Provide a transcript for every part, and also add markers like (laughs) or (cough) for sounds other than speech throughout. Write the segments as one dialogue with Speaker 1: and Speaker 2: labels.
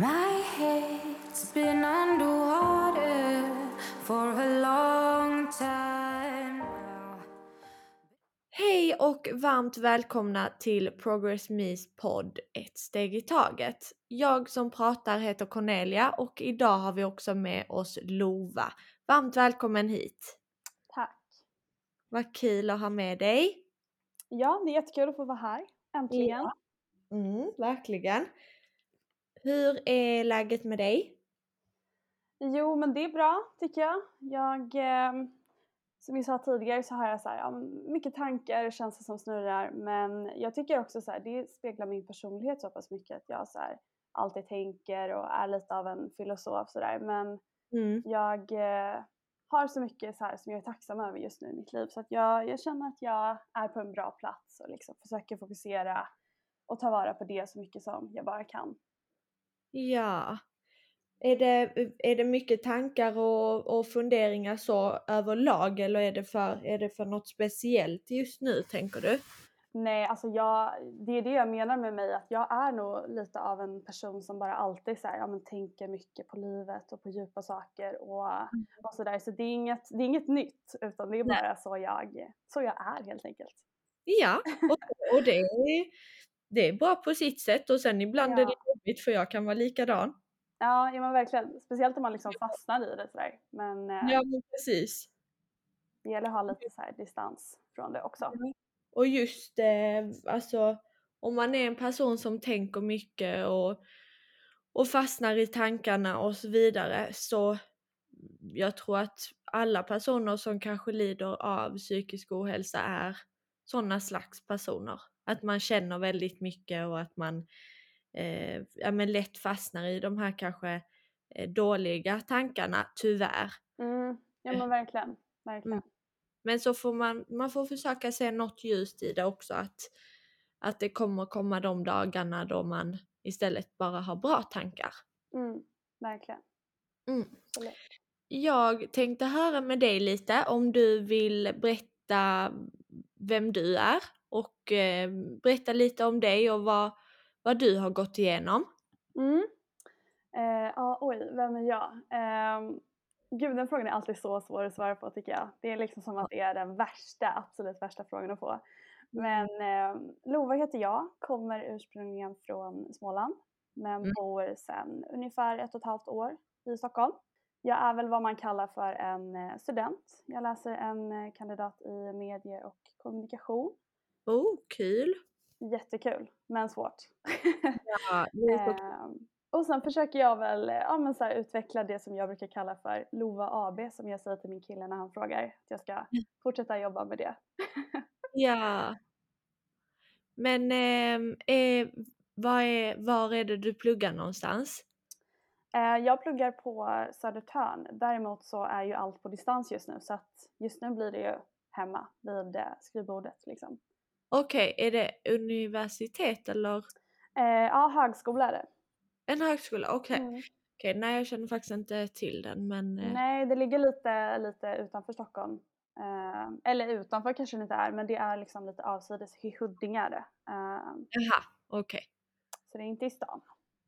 Speaker 1: My head's been underwater for a long time now.
Speaker 2: Hej och varmt välkomna till Progress Me's podd Ett steg i taget. Jag som pratar heter Cornelia och idag har vi också med oss Lova. Varmt välkommen hit!
Speaker 3: Tack.
Speaker 2: Vad kul att ha med dig!
Speaker 3: Ja, det är jättekul att få vara här. Äntligen.
Speaker 2: Ja. Mm, verkligen. Hur är läget med dig?
Speaker 3: Jo, men det är bra tycker jag. Jag, eh, som vi sa tidigare så har jag så här, ja, mycket tankar och känslor som snurrar. Men jag tycker också så här, det speglar min personlighet så pass mycket att jag så här, alltid tänker och är lite av en filosof sådär. Men
Speaker 2: Mm.
Speaker 3: jag eh, har så mycket så här som jag är tacksam över just nu i mitt liv. Så att jag, jag känner att jag är på en bra plats och liksom försöker fokusera och ta vara på det så mycket som jag bara kan.
Speaker 2: Ja. Är det, är det mycket tankar och, och funderingar så överlag eller är det, för, är det för något speciellt just nu tänker du?
Speaker 3: Nej, alltså jag, det är det jag menar med mig att jag är nog lite av en person som bara alltid så här, ja, men tänker mycket på livet och på djupa saker och, och sådär. Så det är, inget, det är inget nytt utan det är
Speaker 2: Nej.
Speaker 3: bara så jag, så jag är helt enkelt.
Speaker 2: Ja, och, och det, det är bra på sitt sätt och sen ibland är
Speaker 3: Ja.
Speaker 2: det jobbigt för jag kan vara likadan.
Speaker 3: Ja, ja men verkligen. Speciellt om man liksom fastnar i det sådär. Men eh,
Speaker 2: Ja men precis.
Speaker 3: det gäller att ha lite så här distans från det också.
Speaker 2: Och just eh, alltså om man är en person som tänker mycket och, och fastnar i tankarna och så vidare så jag tror att alla personer som kanske lider av psykisk ohälsa är sådana slags personer. Att man känner väldigt mycket och att man eh, ja, men lätt fastnar i de här kanske eh, dåliga tankarna, tyvärr.
Speaker 3: Mm, ja men verkligen. verkligen.
Speaker 2: Mm. Men så får man, man får försöka se något ljust i det också att, att det kommer komma de dagarna då man istället bara har bra tankar.
Speaker 3: Mm, verkligen.
Speaker 2: Mm. Jag tänkte höra med dig lite om du vill berätta vem du är och eh, berätta lite om dig och vad, vad du har gått igenom.
Speaker 3: Mm. Eh, ja, oj, vem är jag? Eh, gud, den frågan är alltid så svår att svara på tycker jag. Det är liksom som att det är den värsta, absolut värsta frågan att få. Men eh, Lova heter jag, kommer ursprungligen från Småland men
Speaker 2: Mm.
Speaker 3: bor sedan ungefär ett och ett halvt år i Stockholm. Jag är väl vad man kallar för en eh, student. Jag läser en eh, kandidat i medier och kommunikation.
Speaker 2: Oh, kul!
Speaker 3: Jättekul, men svårt.
Speaker 2: Ja, (laughs)
Speaker 3: Ehm, och sen försöker jag väl ja, men så här, utveckla det som jag brukar kalla för LOVA AB som jag säger till min kille när han frågar att jag ska fortsätta jobba med det. (laughs)
Speaker 2: Ja. Men ehm, eh, vad är, var är det du pluggar någonstans?
Speaker 3: Eh, jag pluggar på Södertörn. Däremot så är ju allt på distans just nu så att just nu blir det ju hemma vid eh, skrivbordet liksom.
Speaker 2: Okej, är det universitet eller
Speaker 3: Eh, ja, högskola är det.
Speaker 2: en högskola? Okej,
Speaker 3: Mm.
Speaker 2: Okej, nej jag känner faktiskt inte till den men eh,
Speaker 3: Nej, det ligger lite, lite utanför Stockholm. Eh, eller utanför kanske det inte är, men det är liksom lite avsides. I Huddinge är det. Eh,
Speaker 2: jaha, okej.
Speaker 3: så det är inte i stan.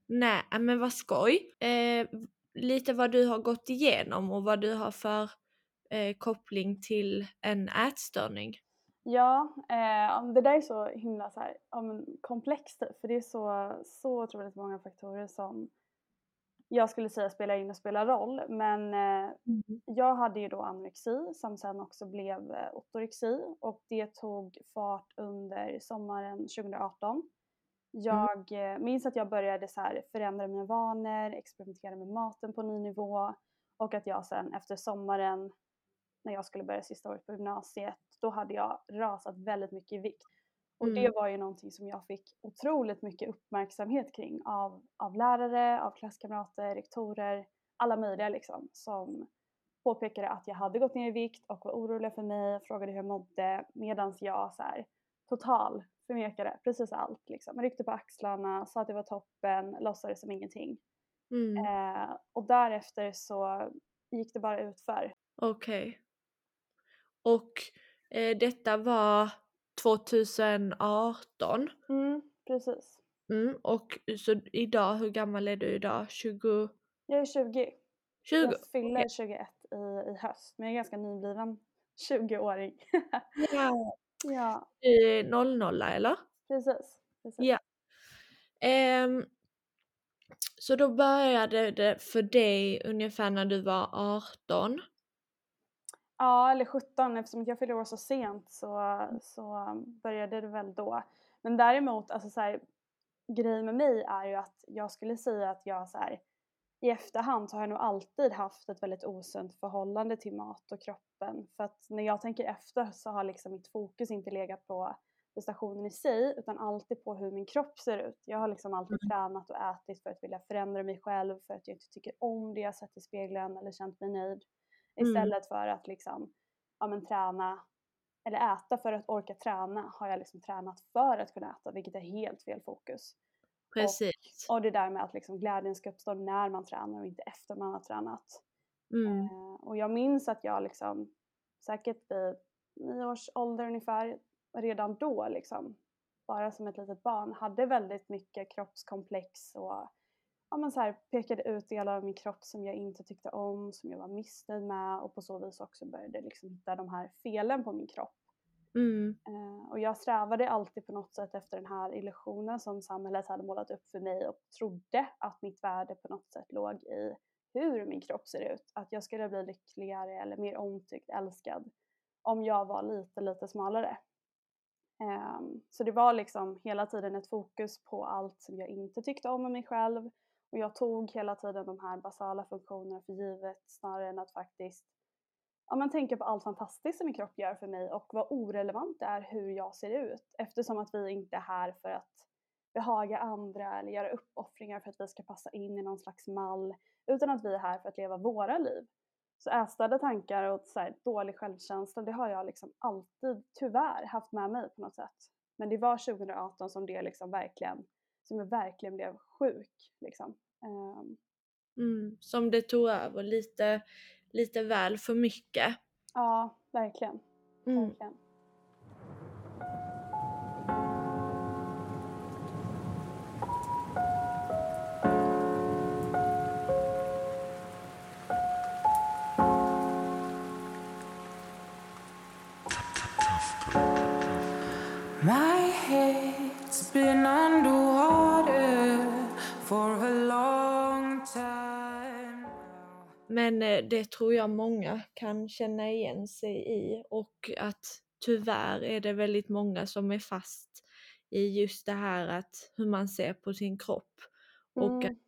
Speaker 2: Nej, men vad skoj. Eh, lite vad du har gått igenom och vad du har för eh, koppling till en ätstörning.
Speaker 3: Ja, eh, det där är så himla så här, ja, men komplext för det är så, så otroligt många faktorer som jag skulle säga spelar in och spelar roll. Men eh, jag hade ju då anorexi som sen också blev eh, ortorexi och det tog fart under sommaren 2018. Jag eh, minns att jag började så här förändra mina vanor, experimentera med maten på ny nivå och att jag sen efter sommaren när jag skulle börja sista året på gymnasiet, då hade jag rasat väldigt mycket i vikt. Och det
Speaker 2: Mm.
Speaker 3: var ju någonting som jag fick otroligt mycket uppmärksamhet kring av, av lärare, av klasskamrater, rektorer, alla möjliga liksom som påpekade att jag hade gått ner i vikt och var oroliga för mig, frågade hur jag mådde medan jag så här total förnekade precis allt liksom. Ryckte på axlarna, sa att det var toppen, låtsades som ingenting.
Speaker 2: Mm.
Speaker 3: Eh, och därefter så gick det bara utför.
Speaker 2: Okej. Och eh, detta var 2018.
Speaker 3: Mm, precis.
Speaker 2: Mm, och så idag, hur gammal är du idag? 20?
Speaker 3: Jag är 20.
Speaker 2: 20?
Speaker 3: Jag fyller 21 i, i höst, men jag är ganska nybliven 20-åring. (laughs)
Speaker 2: Ja.
Speaker 3: ja,
Speaker 2: är 00 eller?
Speaker 3: precis. precis.
Speaker 2: Ja. Ehm, så då började det för dig ungefär när du var 18?
Speaker 3: Ja, eller 17 eftersom jag fyllde år så sent så, så började det väl då. Men däremot, alltså så här, grejen med mig är ju att jag skulle säga att jag så här, i efterhand så har jag nog alltid haft ett väldigt osunt förhållande till mat och kroppen. För att när jag tänker efter så har liksom mitt fokus inte legat på prestationen i sig utan alltid på hur min kropp ser ut. Jag har liksom alltid
Speaker 2: Mm.
Speaker 3: tränat och ätit för att vilja förändra mig själv, för att jag inte tycker om det jag sett i spegeln eller känt mig nöjd.
Speaker 2: Mm.
Speaker 3: Istället för att liksom, ja men träna eller äta för att orka träna har jag liksom tränat för att kunna äta vilket är helt fel fokus.
Speaker 2: Precis.
Speaker 3: Och det där med att liksom glädjen ska uppstå när man tränar och inte efter man har tränat.
Speaker 2: Mm.
Speaker 3: Eh, och jag minns att jag liksom säkert vid nio års ålder ungefär redan då liksom bara som ett litet barn hade väldigt mycket kroppskomplex och ja, men så här, pekade ut delar av min kropp som jag inte tyckte om, som jag var missnöjd med och på så vis också började liksom hitta de här felen på min kropp.
Speaker 2: Mm.
Speaker 3: Eh, och jag strävade alltid på något sätt efter den här illusionen som samhället hade målat upp för mig och trodde att mitt värde på något sätt låg i hur min kropp ser ut. Att jag skulle bli lyckligare eller mer omtyckt, älskad om jag var lite, lite smalare. Ehm, så det var liksom hela tiden ett fokus på allt som jag inte tyckte om med mig själv och jag tog hela tiden de här basala funktionerna för givet snarare än att faktiskt ja, men tänka på allt fantastiskt som min kropp gör för mig och vad orelevant det är hur jag ser ut eftersom att vi inte är här för att behaga andra eller göra uppoffringar för att vi ska passa in i någon slags mall utan att vi är här för att leva våra liv. Så ätstörda tankar och så här, dålig självkänsla det har jag liksom alltid tyvärr haft med mig på något sätt. Men det var 2018 som det liksom verkligen, som jag verkligen blev sjuk liksom. Ehm,
Speaker 2: Mm. Som det tog över lite, lite väl för mycket.
Speaker 3: ja, verkligen.
Speaker 2: Mm.
Speaker 3: verkligen.
Speaker 1: My head's been underwater
Speaker 2: Men eh, det tror jag många kan känna igen sig i och att tyvärr är det väldigt många som är fast i just det här att hur man ser på sin kropp och
Speaker 3: Mm.
Speaker 2: att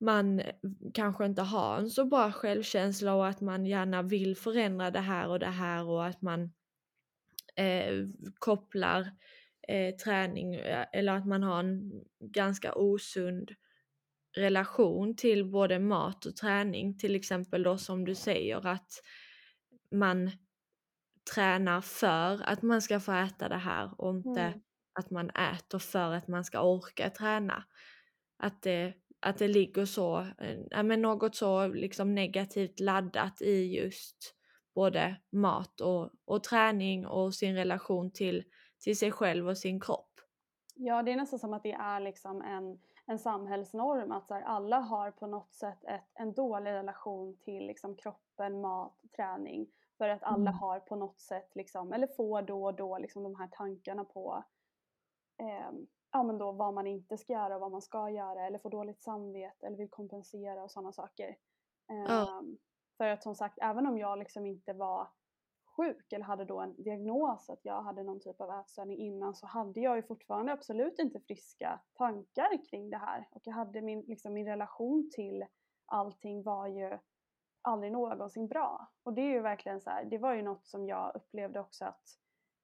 Speaker 2: man eh, kanske inte har en så bra självkänsla och att man gärna vill förändra det här och det här och att man eh, kopplar eh, träning eh, eller att man har en ganska osund relation till både mat och träning. Till exempel då som du säger att man tränar för att man ska få äta det här och inte
Speaker 3: Mm.
Speaker 2: att man äter för att man ska orka träna. Att det, att det ligger så, ja, men något så liksom negativt laddat i just både mat och, och träning och sin relation till, till sig själv och sin kropp.
Speaker 3: Ja, det är nästan som att det är liksom en, en samhällsnorm att så här, alla har på något sätt ett, en dålig relation till liksom kroppen, mat, träning. För att alla
Speaker 2: Mm.
Speaker 3: har på något sätt, liksom, eller får då och då liksom de här tankarna på ehm, ja, men då vad man inte ska göra och vad man ska göra eller får dåligt samvete eller vill kompensera och sådana saker.
Speaker 2: Ja.
Speaker 3: Ehm, för att som sagt, även om jag liksom inte var sjuk eller hade då en diagnos att jag hade någon typ av ätstörning innan så hade jag ju fortfarande absolut inte friska tankar kring det här. Och jag hade min, liksom min relation till allting var ju aldrig någonsin bra. Och det är ju verkligen så här, det var ju något som jag upplevde också att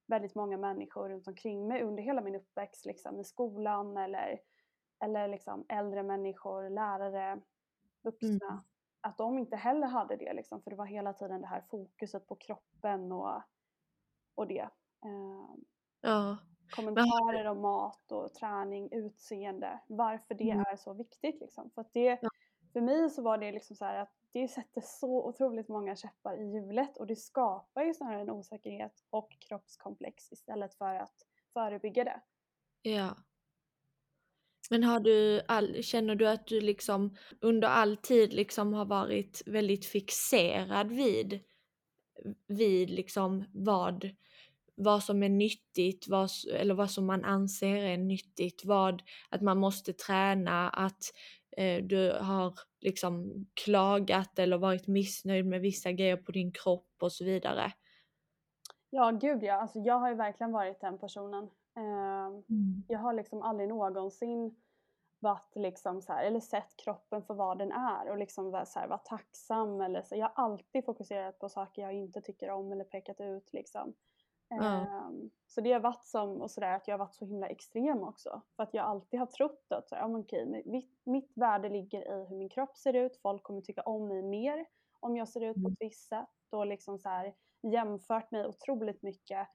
Speaker 3: väldigt många människor runt omkring mig under hela min uppväxt liksom i skolan eller, eller liksom äldre människor, lärare, vuxna
Speaker 2: Mm
Speaker 3: att de inte heller hade det liksom, för det var hela tiden det här fokuset på kroppen och, och det. Eh,
Speaker 2: Ja.
Speaker 3: kommentarer om mat och träning, utseende, varför det
Speaker 2: Mm.
Speaker 3: är så viktigt liksom. För att det,
Speaker 2: Ja.
Speaker 3: för mig så var det liksom så att det sätter så otroligt många käppar i hjulet och det skapar ju snarare en osäkerhet och kroppskomplex istället för att förebygga det.
Speaker 2: Ja. Men har du all, känner du att du liksom under all tid liksom har varit väldigt fixerad vid, vid liksom vad, vad som är nyttigt, vad, eller vad som man anser är nyttigt, vad, att man måste träna, att eh, du har liksom klagat eller varit missnöjd med vissa grejer på din kropp och så vidare?
Speaker 3: Ja, gud ja. Alltså, jag har ju verkligen varit den personen. Eh,
Speaker 2: Mm.
Speaker 3: Jag har liksom aldrig någonsin varit liksom så här, eller sett kroppen för vad den är och liksom vara, så här, vara tacksam. Eller så. Jag har alltid fokuserat på saker jag inte tycker om eller pekat ut. Liksom. Ehm, så det har varit som och så där, att jag har varit så himla extrem också. För att jag alltid har trott att så här, ja, okej, mitt, mitt värde ligger i hur min kropp ser ut. Folk kommer tycka om mig mer om jag ser ut på
Speaker 2: Mm.
Speaker 3: ett visst sätt. Och liksom så här, jämfört mig otroligt mycket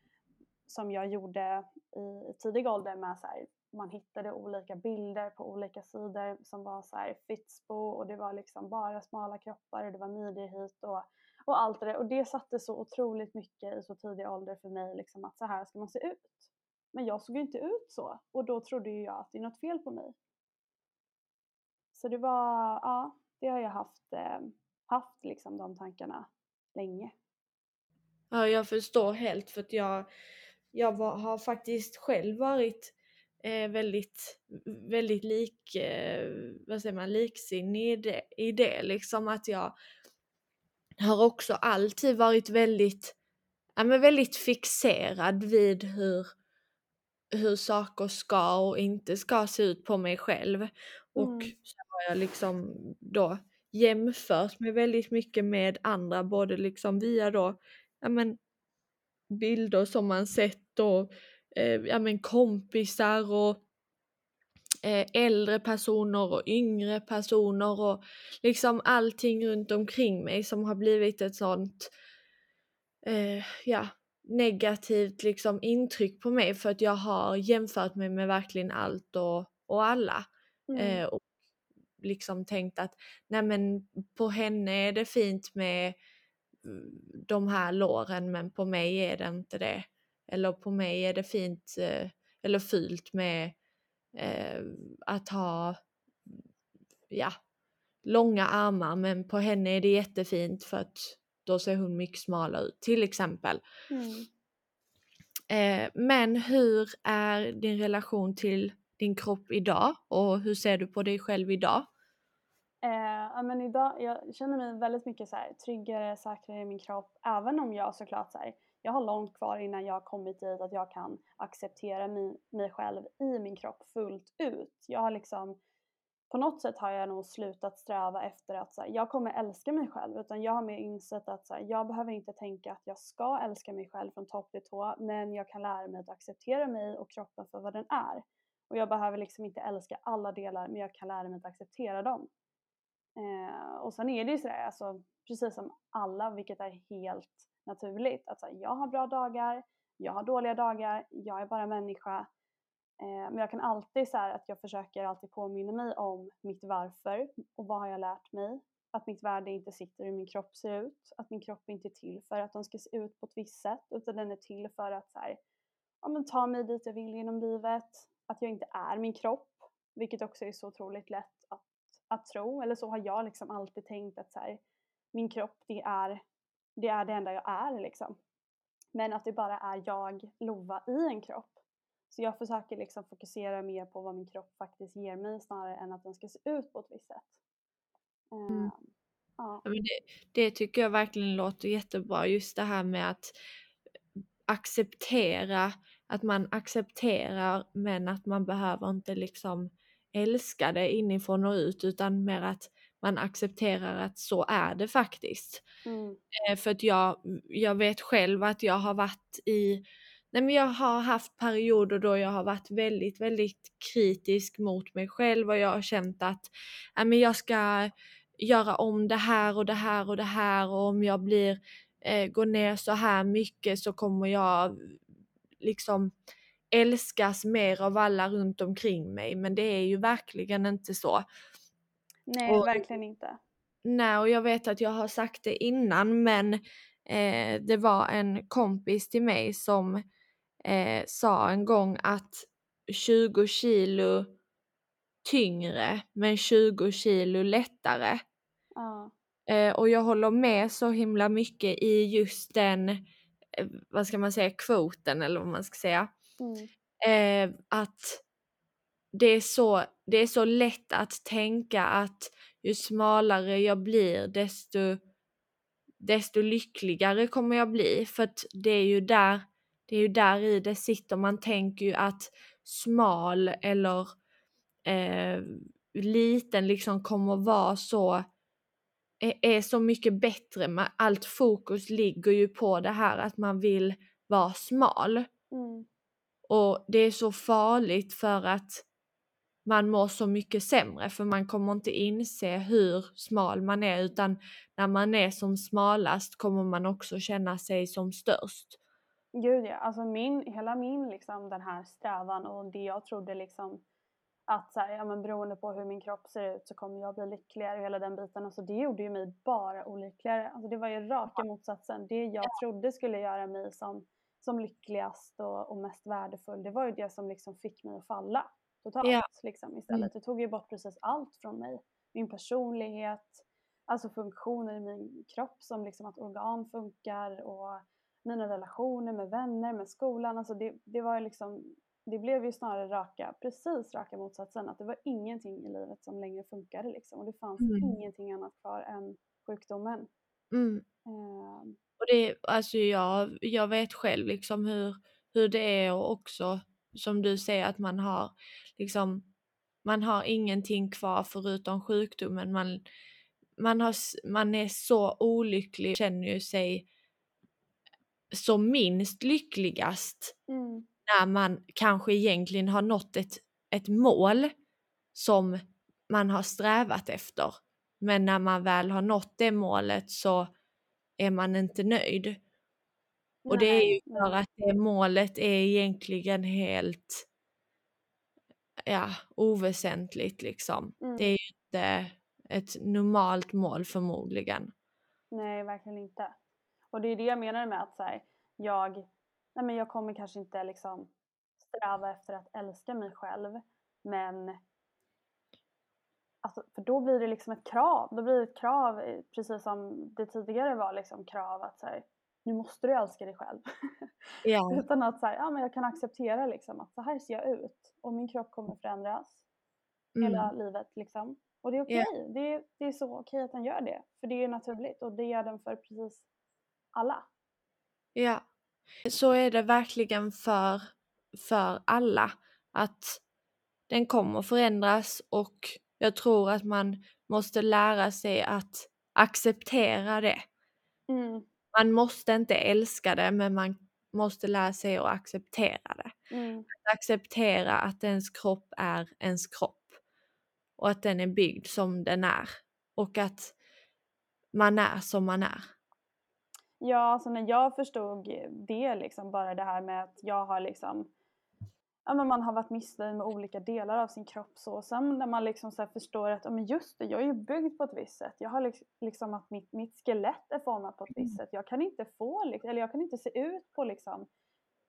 Speaker 3: som jag gjorde i tidig ålder med så här, man hittade olika bilder på olika sidor som var så här fitspo och det var liksom bara smala kroppar och det var midjehit och, och allt det där. Och det satte så otroligt mycket i så tidig ålder för mig liksom att så här ska man se ut. Men jag såg ju inte ut så och då trodde ju jag att det är något fel på mig. Så det var, ja, det har jag haft, eh, haft liksom de tankarna länge.
Speaker 2: Ja, jag förstår helt för att jag, jag var, har faktiskt själv varit eh, väldigt, väldigt lik, eh, vad säger man, liksinnig i det, i det liksom att jag har också alltid varit väldigt, ja men väldigt fixerad vid hur, hur saker ska och inte ska se ut på mig själv. Och
Speaker 3: Mm.
Speaker 2: så har jag liksom då jämfört mig väldigt mycket med andra, både liksom via då, ja men bilder som man sett och eh, ja men kompisar och eh, äldre personer och yngre personer och liksom allting runt omkring mig som har blivit ett sånt eh, ja, negativt liksom intryck på mig för att jag har jämfört mig med verkligen allt och, och alla.
Speaker 3: Mm.
Speaker 2: Eh, och liksom tänkt att nej men på henne är det fint med de här låren men på mig är det inte det. Eller på mig är det fint eh, eller fult med eh, att ha ja, långa armar men på henne är det jättefint för att då ser hon mycket smalare ut till exempel.
Speaker 3: Mm.
Speaker 2: Eh, men hur är din relation till din kropp idag och hur ser du på dig själv idag?
Speaker 3: Eh, ja, men idag, jag känner mig väldigt mycket så här, tryggare, säkrare i min kropp. Även om jag såklart så här, jag har långt kvar innan jag har kommit dit att jag kan acceptera mig, mig själv i min kropp fullt ut. Jag har liksom, på något sätt har jag nog slutat sträva efter att så här, jag kommer älska mig själv. Utan jag har mer insett att så här, jag behöver inte tänka att jag ska älska mig själv från topp till tå. Men jag kan lära mig att acceptera mig och kroppen för vad den är. Och jag behöver liksom inte älska alla delar men jag kan lära mig att acceptera dem. Eh, och sen är det ju sådär, alltså, precis som alla, vilket är helt naturligt, att här, jag har bra dagar, jag har dåliga dagar, jag är bara människa. Eh, men jag kan alltid så här, att jag försöker alltid påminna mig om mitt varför och vad har jag lärt mig. Att mitt värde inte sitter i hur min kropp ser ut, att min kropp inte är till för att den ska se ut på ett visst sätt utan den är till för att så här, ja, men ta mig dit jag vill genom livet. Att jag inte är min kropp, vilket också är så otroligt lätt att tro, eller så har jag liksom alltid tänkt att så här, min kropp det är, det är det enda jag är liksom. Men att det bara är jag, Lova, i en kropp. Så jag försöker liksom fokusera mer på vad min kropp faktiskt ger mig snarare än att den ska se ut på ett visst sätt.
Speaker 2: Mm.
Speaker 3: Ehm, ja.
Speaker 2: Det, det tycker jag verkligen låter jättebra, just det här med att acceptera, att man accepterar men att man behöver inte liksom älska det inifrån och ut utan mer att man accepterar att så är det faktiskt.
Speaker 3: Mm.
Speaker 2: Eh, För att jag, jag vet själv att jag har varit i Nej men jag har haft perioder då jag har varit väldigt, väldigt kritisk mot mig själv och jag har känt att ja, men jag ska göra om det här och det här och det här och om jag blir, eh, går ner så här mycket så kommer jag liksom älskas mer av alla runt omkring mig men det är ju verkligen inte så.
Speaker 3: Nej,
Speaker 2: Och-
Speaker 3: verkligen inte.
Speaker 2: Nej, och jag vet att jag har sagt det innan men eh, det var en kompis till mig som eh, sa en gång att 20 kilo tyngre men 20 kilo lättare.
Speaker 3: Ja.
Speaker 2: Eh, och jag håller med så himla mycket i just den, eh, vad ska man säga, kvoten eller vad man ska säga.
Speaker 3: Mm.
Speaker 2: Eh, att det är, så, det är så lätt att tänka att ju smalare jag blir desto, desto lyckligare kommer jag bli. För det är ju där, det är ju där i det sitter. Man tänker ju att smal eller eh, liten liksom kommer vara så är, är så mycket bättre. Allt fokus ligger ju på det här att man vill vara smal.
Speaker 3: Mm.
Speaker 2: Och det är så farligt för att man mår så mycket sämre för man kommer inte inse hur smal man är utan när man är som smalast kommer man också känna sig som störst.
Speaker 3: Gud ja, alltså min, hela min liksom den här strävan och det jag trodde liksom att så här, ja, men beroende på hur min kropp ser ut så kommer jag bli lyckligare och hela den biten. Alltså det gjorde ju mig bara olyckligare. Alltså det var ju raka motsatsen. Det jag trodde skulle göra mig som, som lyckligast och, och mest värdefull, det var ju det som liksom fick mig att falla totalt
Speaker 2: Ja.
Speaker 3: liksom, istället. Det tog ju bort precis allt från mig. Min personlighet, alltså funktioner i min kropp som liksom att organ funkar och mina relationer med vänner, med skolan. Alltså det, det var ju liksom, det blev ju snarare raka, precis raka motsatsen. Att det var ingenting i livet som längre funkade liksom. Och det fanns
Speaker 2: Mm.
Speaker 3: ingenting annat kvar än sjukdomen.
Speaker 2: Mm.
Speaker 3: Ehm,
Speaker 2: Och det, alltså jag, jag vet själv liksom hur, hur det är och också som du säger att man har liksom man har ingenting kvar förutom sjukdomen. Man, man, har, man är så olycklig, känner ju sig som minst lyckligast
Speaker 3: mm,
Speaker 2: när man kanske egentligen har nått ett, ett mål som man har strävat efter. Men när man väl har nått det målet så är man inte nöjd. Och det är ju
Speaker 3: nej,
Speaker 2: för
Speaker 3: nej.
Speaker 2: att det målet är egentligen helt ja, oväsentligt liksom.
Speaker 3: Mm.
Speaker 2: Det är ju inte ett normalt mål förmodligen.
Speaker 3: Nej, verkligen inte. Och det är det jag menar med att så här, jag, nej men jag kommer kanske inte liksom sträva efter att älska mig själv, men alltså, för då blir det liksom ett krav. Då blir det ett krav, eh, precis som det tidigare var liksom krav att så här, nu måste du älska dig själv.
Speaker 2: Ja, (laughs)
Speaker 3: Utan att så här, ja, men jag kan acceptera liksom att så här ser jag ut och min kropp kommer förändras hela
Speaker 2: mm,
Speaker 3: livet liksom. Och det är okej.
Speaker 2: Ja.
Speaker 3: Det, är, det är så okej att den gör det. För det är naturligt och det gör den för precis alla.
Speaker 2: ja. Så är det verkligen för, för alla. Att den kommer förändras och jag tror att man måste lära sig att acceptera det.
Speaker 3: Mm,
Speaker 2: Man måste inte älska det men man måste lära sig att acceptera det.
Speaker 3: mm,
Speaker 2: Att acceptera att ens kropp är ens kropp. Och att den är byggd som den är. Och att man är som man är.
Speaker 3: Ja, alltså när jag förstod det, liksom, bara det här med att jag har liksom Ja, men man har varit missnöjd med olika delar av sin kropp. Så. Sen när man liksom så förstår att ja, men just det, jag är ju byggd på ett visst sätt. Jag har liksom, liksom att mitt, mitt skelett är format på ett visst sätt. Jag kan inte få, liksom, eller jag kan inte se ut på liksom,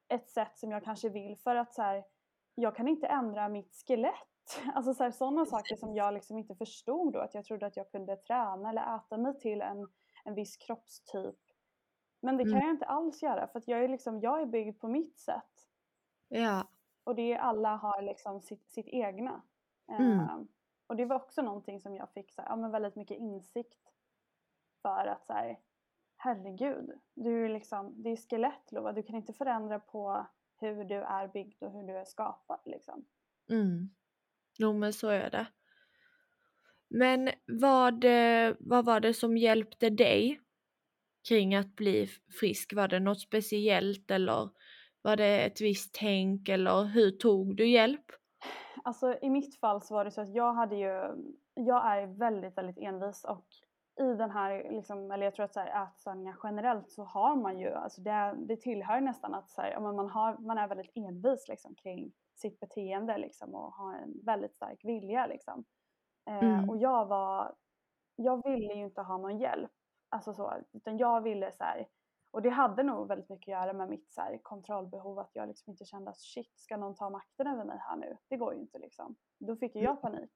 Speaker 3: ett sätt som jag kanske vill för att så här, jag kan inte ändra mitt skelett. (laughs) Alltså så här, sådana saker som jag liksom inte förstod då. Att jag trodde att jag kunde träna eller äta mig till en, en viss kroppstyp. Men det kan
Speaker 2: Mm.
Speaker 3: jag inte alls göra för att jag är, liksom, jag är byggd på mitt sätt.
Speaker 2: Ja.
Speaker 3: Och det är alla har liksom sitt, sitt egna.
Speaker 2: Mm.
Speaker 3: Ehm, och det var också någonting som jag fick så här, ja, men väldigt mycket insikt för att så här, herregud, du är liksom, det är skelett Lova, du kan inte förändra på hur du är byggd och hur du är skapad liksom.
Speaker 2: Mm. Jo men så är det. Men vad, eh, vad var det som hjälpte dig kring att bli frisk? Var det något speciellt eller var det ett visst tänk eller hur tog du hjälp?
Speaker 3: Alltså i mitt fall så var det så att jag hade ju, jag är väldigt, väldigt envis och i den här, liksom, eller jag tror att så här, ätstörningar generellt så har man ju, alltså det, det tillhör nästan att så här, man, har, man är väldigt envis liksom, kring sitt beteende liksom, och har en väldigt stark vilja. Liksom. Eh,
Speaker 2: Mm.
Speaker 3: Och jag var, jag ville ju inte ha någon hjälp, alltså så, utan jag ville så här, Och det hade nog väldigt mycket att göra med mitt så kontrollbehov, att jag liksom inte kände att shit, ska någon ta makten över mig här nu? Det går ju inte liksom. Då fick ju jag panik.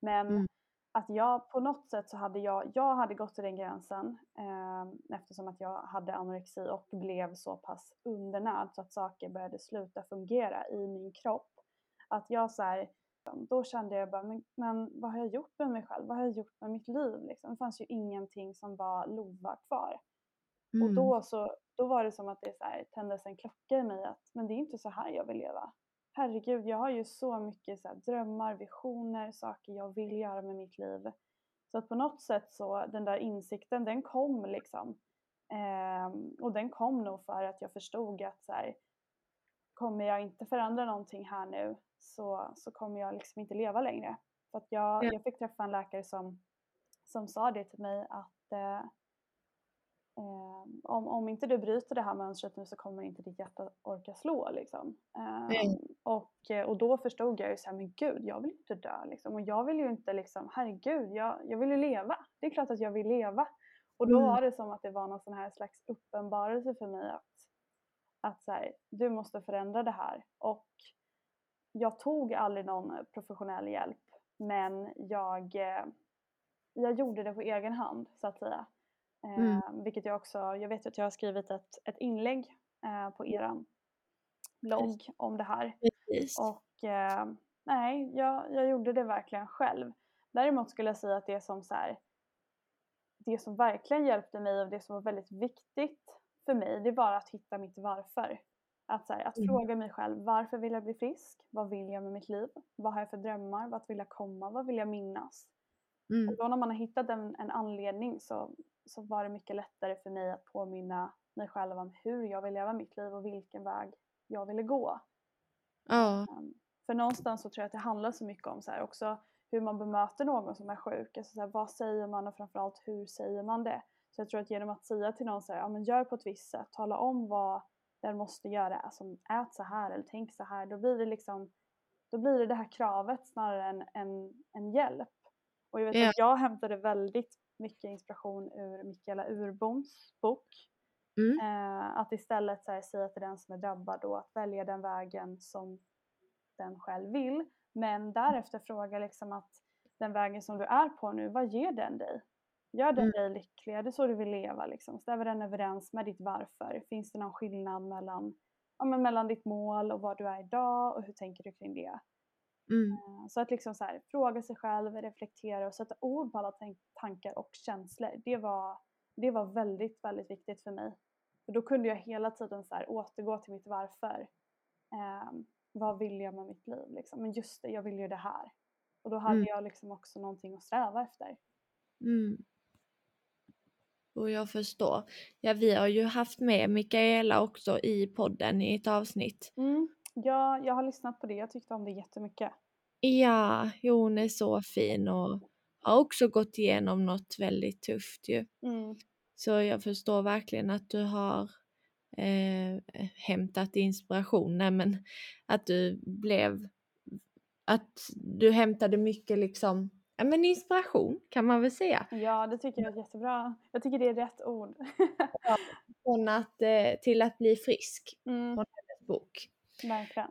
Speaker 3: Men
Speaker 2: Mm.
Speaker 3: att jag på något sätt så hade jag, jag hade gått till den gränsen eh, eftersom att jag hade anorexi och blev så pass undernärd så att saker började sluta fungera i min kropp. Att jag så här, då kände jag bara, men, men vad har jag gjort med mig själv? Vad har jag gjort med mitt liv? Liksom? Det fanns ju ingenting som var lova kvar. Och
Speaker 2: Mm.
Speaker 3: då, så, då var det som att det så här, tändes en klocka i mig att men det är inte så här jag vill leva. Herregud, jag har ju så mycket så här, drömmar, visioner, saker jag vill göra med mitt liv. Så att på något sätt så den där insikten den kom liksom. Ehm, och den kom nog för att jag förstod att så här, kommer jag inte förändra någonting här nu så, så kommer jag liksom inte leva längre. För att jag,
Speaker 2: Ja.
Speaker 3: jag fick träffa en läkare som, som sa det till mig att eh, om, om inte du bryter det här mönstret nu så kommer inte ditt hjärta orka slå. Liksom.
Speaker 2: Nej.
Speaker 3: och, eh, och då förstod jag ju så här, men gud, jag vill inte dö. Liksom. Och jag vill ju inte, liksom, herregud, jag, jag vill ju leva. Det är klart att jag vill leva. Och då
Speaker 2: Mm.
Speaker 3: var det som att det var någon sån här slags uppenbarelse för mig att, att så här, du måste förändra det här. Och jag tog aldrig någon professionell hjälp men jag, eh, jag gjorde det på egen hand så att säga. Eh,
Speaker 2: Mm.
Speaker 3: Vilket jag också, jag vet att jag har skrivit ett, ett inlägg eh, på eran blogg om det här.
Speaker 2: Precis.
Speaker 3: Och eh, nej, jag, jag gjorde det verkligen själv. Däremot skulle jag säga att det som så här, det som verkligen hjälpte mig och det som var väldigt viktigt för mig, det var att hitta mitt varför. Att, så här, att
Speaker 2: Mm.
Speaker 3: fråga mig själv, varför vill jag bli frisk? Vad vill jag med mitt liv? Vad har jag för drömmar? Vart vill jag komma? Vad vill jag minnas?
Speaker 2: Mm.
Speaker 3: Och då när man har hittat en, en anledning så, så var det mycket lättare för mig att påminna mig själv om hur jag vill leva mitt liv och vilken väg jag ville gå.
Speaker 2: Ja.
Speaker 3: Um, för någonstans så tror jag att det handlar så mycket om så här också hur man bemöter någon som är sjuk. Alltså så här, vad säger man och framförallt hur säger man det? Så jag tror att genom att säga till någon så här, ja men gör på ett visst sätt, tala om vad den måste göra, alltså ät så här eller tänk så här, då blir det liksom då blir det det här kravet snarare än en, en hjälp. Och jag vet
Speaker 2: Ja.
Speaker 3: att jag hämtade väldigt mycket inspiration ur Mikaela Urboms bok.
Speaker 2: Mm.
Speaker 3: Eh, att istället så här, säga till den som är drabbad då att välja den vägen som den själv vill. Men därefter fråga liksom att den vägen som du är på nu, vad ger den dig? Gör den
Speaker 2: Mm.
Speaker 3: dig lycklig? Är det så du vill leva? Liksom? Stämmer den överens med ditt varför? Finns det någon skillnad mellan, ja, men mellan ditt mål och vad du är idag och hur tänker du kring det?
Speaker 2: Mm.
Speaker 3: Eh, Så att liksom så här, fråga sig själv, reflektera och sätta ord på alla tank- tankar och känslor. Det var, det var väldigt, väldigt viktigt för mig. För då kunde jag hela tiden så här, återgå till mitt varför. Ehm, vad vill jag med mitt liv? Liksom? Men just det, jag vill ju det här. Och då hade
Speaker 2: Mm.
Speaker 3: jag liksom också någonting att sträva efter.
Speaker 2: Mm. Och jag förstår. Ja, vi har ju haft med Mikaela också i podden i ett avsnitt.
Speaker 3: Mm. Jag, jag har lyssnat på det, jag tyckte om det jättemycket.
Speaker 2: Ja, jo, hon är så fin och har också gått igenom något väldigt tufft ju.
Speaker 3: Mm.
Speaker 2: Så jag förstår verkligen att du har eh, hämtat inspiration, nej men att du blev, att du hämtade mycket liksom, ja men inspiration kan man väl säga.
Speaker 3: Ja, det tycker jag är jättebra. Jag tycker det är rätt ord. (laughs)
Speaker 2: Från att, eh, till att bli frisk,
Speaker 3: mm,
Speaker 2: hennes bok.
Speaker 3: Verkligen.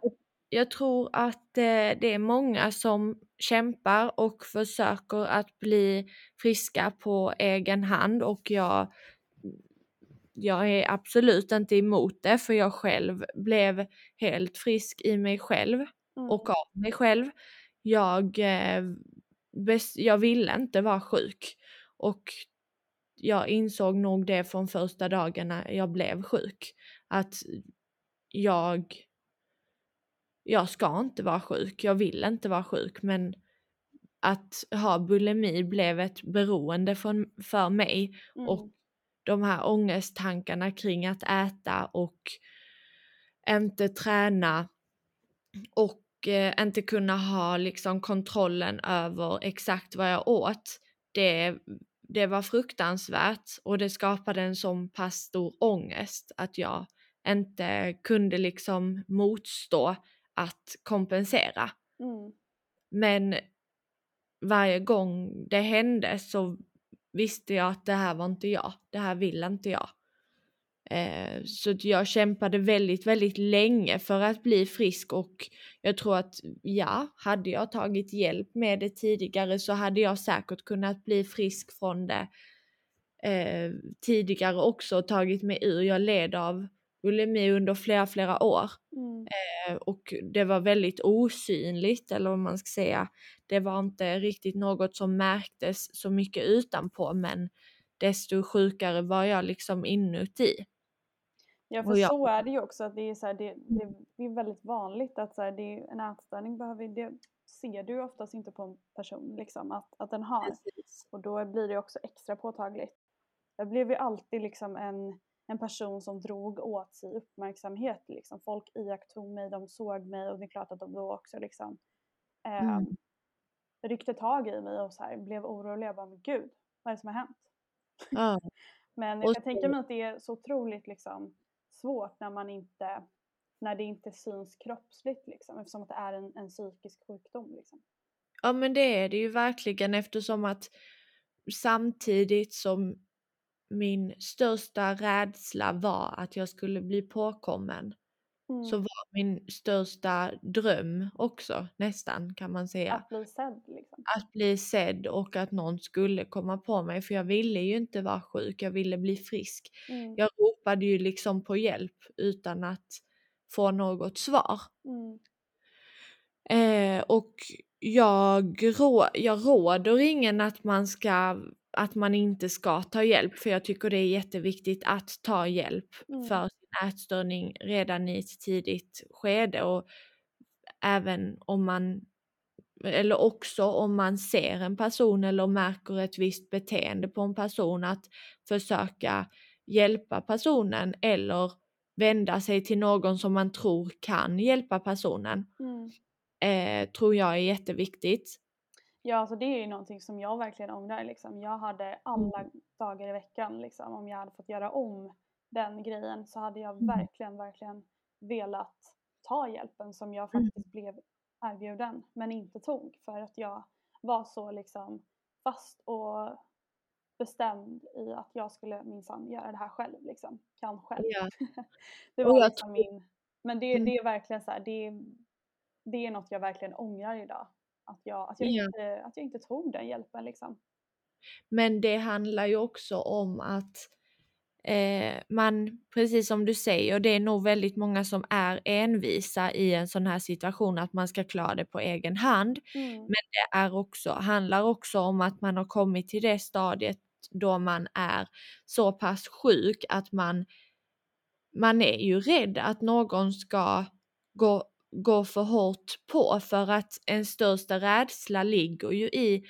Speaker 2: Jag tror att eh, det är många som kämpar och försöker att bli friska på egen hand och jag, jag är absolut inte emot det för jag själv blev helt frisk i mig själv
Speaker 3: Mm.
Speaker 2: och av mig själv. Jag, eh, jag ville inte vara sjuk och jag insåg nog det från första dagarna jag blev sjuk. Att jag, jag ska inte vara sjuk, jag vill inte vara sjuk men att ha bulimi blev ett beroende för, för mig
Speaker 3: Mm.
Speaker 2: och de här ångesttankarna kring att äta och inte träna och eh, inte kunna ha liksom kontrollen över exakt vad jag åt. Det, det var fruktansvärt och det skapade en sån pass stor ångest att jag inte kunde liksom motstå att kompensera.
Speaker 3: Mm.
Speaker 2: Men varje gång det hände så visste jag att det här var inte jag, det här vill inte jag. Eh, så jag kämpade väldigt, väldigt länge för att bli frisk och jag tror att ja, hade jag tagit hjälp med det tidigare så hade jag säkert kunnat bli frisk från det eh, tidigare också och tagit mig ur. Jag led av bulimi under flera, flera år.
Speaker 3: Mm.
Speaker 2: Eh, och det var väldigt osynligt eller vad man ska säga. Det var inte riktigt något som märktes så mycket utanpå men desto sjukare var jag liksom inuti.
Speaker 3: Ja för
Speaker 2: jag-
Speaker 3: så är det ju också att det är, så här, det, det, det är väldigt vanligt att så här, det är, en ätstörning behöver, det ser du oftast inte på en person liksom att, att den har.
Speaker 2: Precis.
Speaker 3: Och då blir det också extra påtagligt. Jag blev ju alltid liksom en, en person som drog åt sig uppmärksamhet. Liksom. Folk iakttog mig, de såg mig och det är klart att de då också liksom, eh,
Speaker 2: Mm.
Speaker 3: ryckte tag i mig och så här, blev oroliga. Bara, men gud, vad är det som har hänt?
Speaker 2: Ja, (laughs)
Speaker 3: Men jag kan tänka mig att det är så otroligt liksom, svårt när man inte när det inte syns kroppsligt liksom, eftersom att det är en, en psykisk sjukdom. Liksom.
Speaker 2: ja men det är det ju verkligen eftersom att samtidigt som min största rädsla var att jag skulle bli påkommen
Speaker 3: Mm.
Speaker 2: så var min största dröm också nästan kan man säga.
Speaker 3: Att bli sedd liksom.
Speaker 2: Att bli sedd och att någon skulle komma på mig för jag ville ju inte vara sjuk, jag ville bli frisk.
Speaker 3: Mm.
Speaker 2: Jag ropade ju liksom på hjälp utan att få något svar.
Speaker 3: Mm.
Speaker 2: Eh, och jag, rå, jag råder ingen att man ska att man inte ska ta hjälp för jag tycker det är jätteviktigt att ta hjälp
Speaker 3: Mm.
Speaker 2: för sin ätstörning redan i ett tidigt skede och även om man eller också om man ser en person eller märker ett visst beteende på en person att försöka hjälpa personen eller vända sig till någon som man tror kan hjälpa personen
Speaker 3: Mm.
Speaker 2: eh, tror jag är jätteviktigt.
Speaker 3: Ja, alltså det är ju någonting som jag verkligen ångrar. Liksom. Jag hade alla dagar i veckan, liksom, om jag hade fått göra om den grejen så hade jag
Speaker 2: Mm.
Speaker 3: verkligen, verkligen velat ta hjälpen som jag
Speaker 2: Mm.
Speaker 3: faktiskt blev erbjuden men inte tog för att jag var så liksom fast och bestämd i att jag skulle minsann göra det här själv. Liksom. Kan själv.
Speaker 2: Ja. (laughs)
Speaker 3: det var liksom min... Men det,
Speaker 2: Mm.
Speaker 3: det är verkligen så här, det, det är något jag verkligen ångrar idag. Att jag, att jag,
Speaker 2: Ja.
Speaker 3: inte, att jag inte tog den hjälpen liksom.
Speaker 2: Men det handlar ju också om att eh, man, precis som du säger, det är nog väldigt många som är envisa i en sån här situation att man ska klara det på egen hand.
Speaker 3: Mm.
Speaker 2: det är också, handlar också om att man har kommit till det stadiet då man är så pass sjuk att man, man är ju rädd att någon ska gå, gå för hårt på för att en största rädsla ligger ju i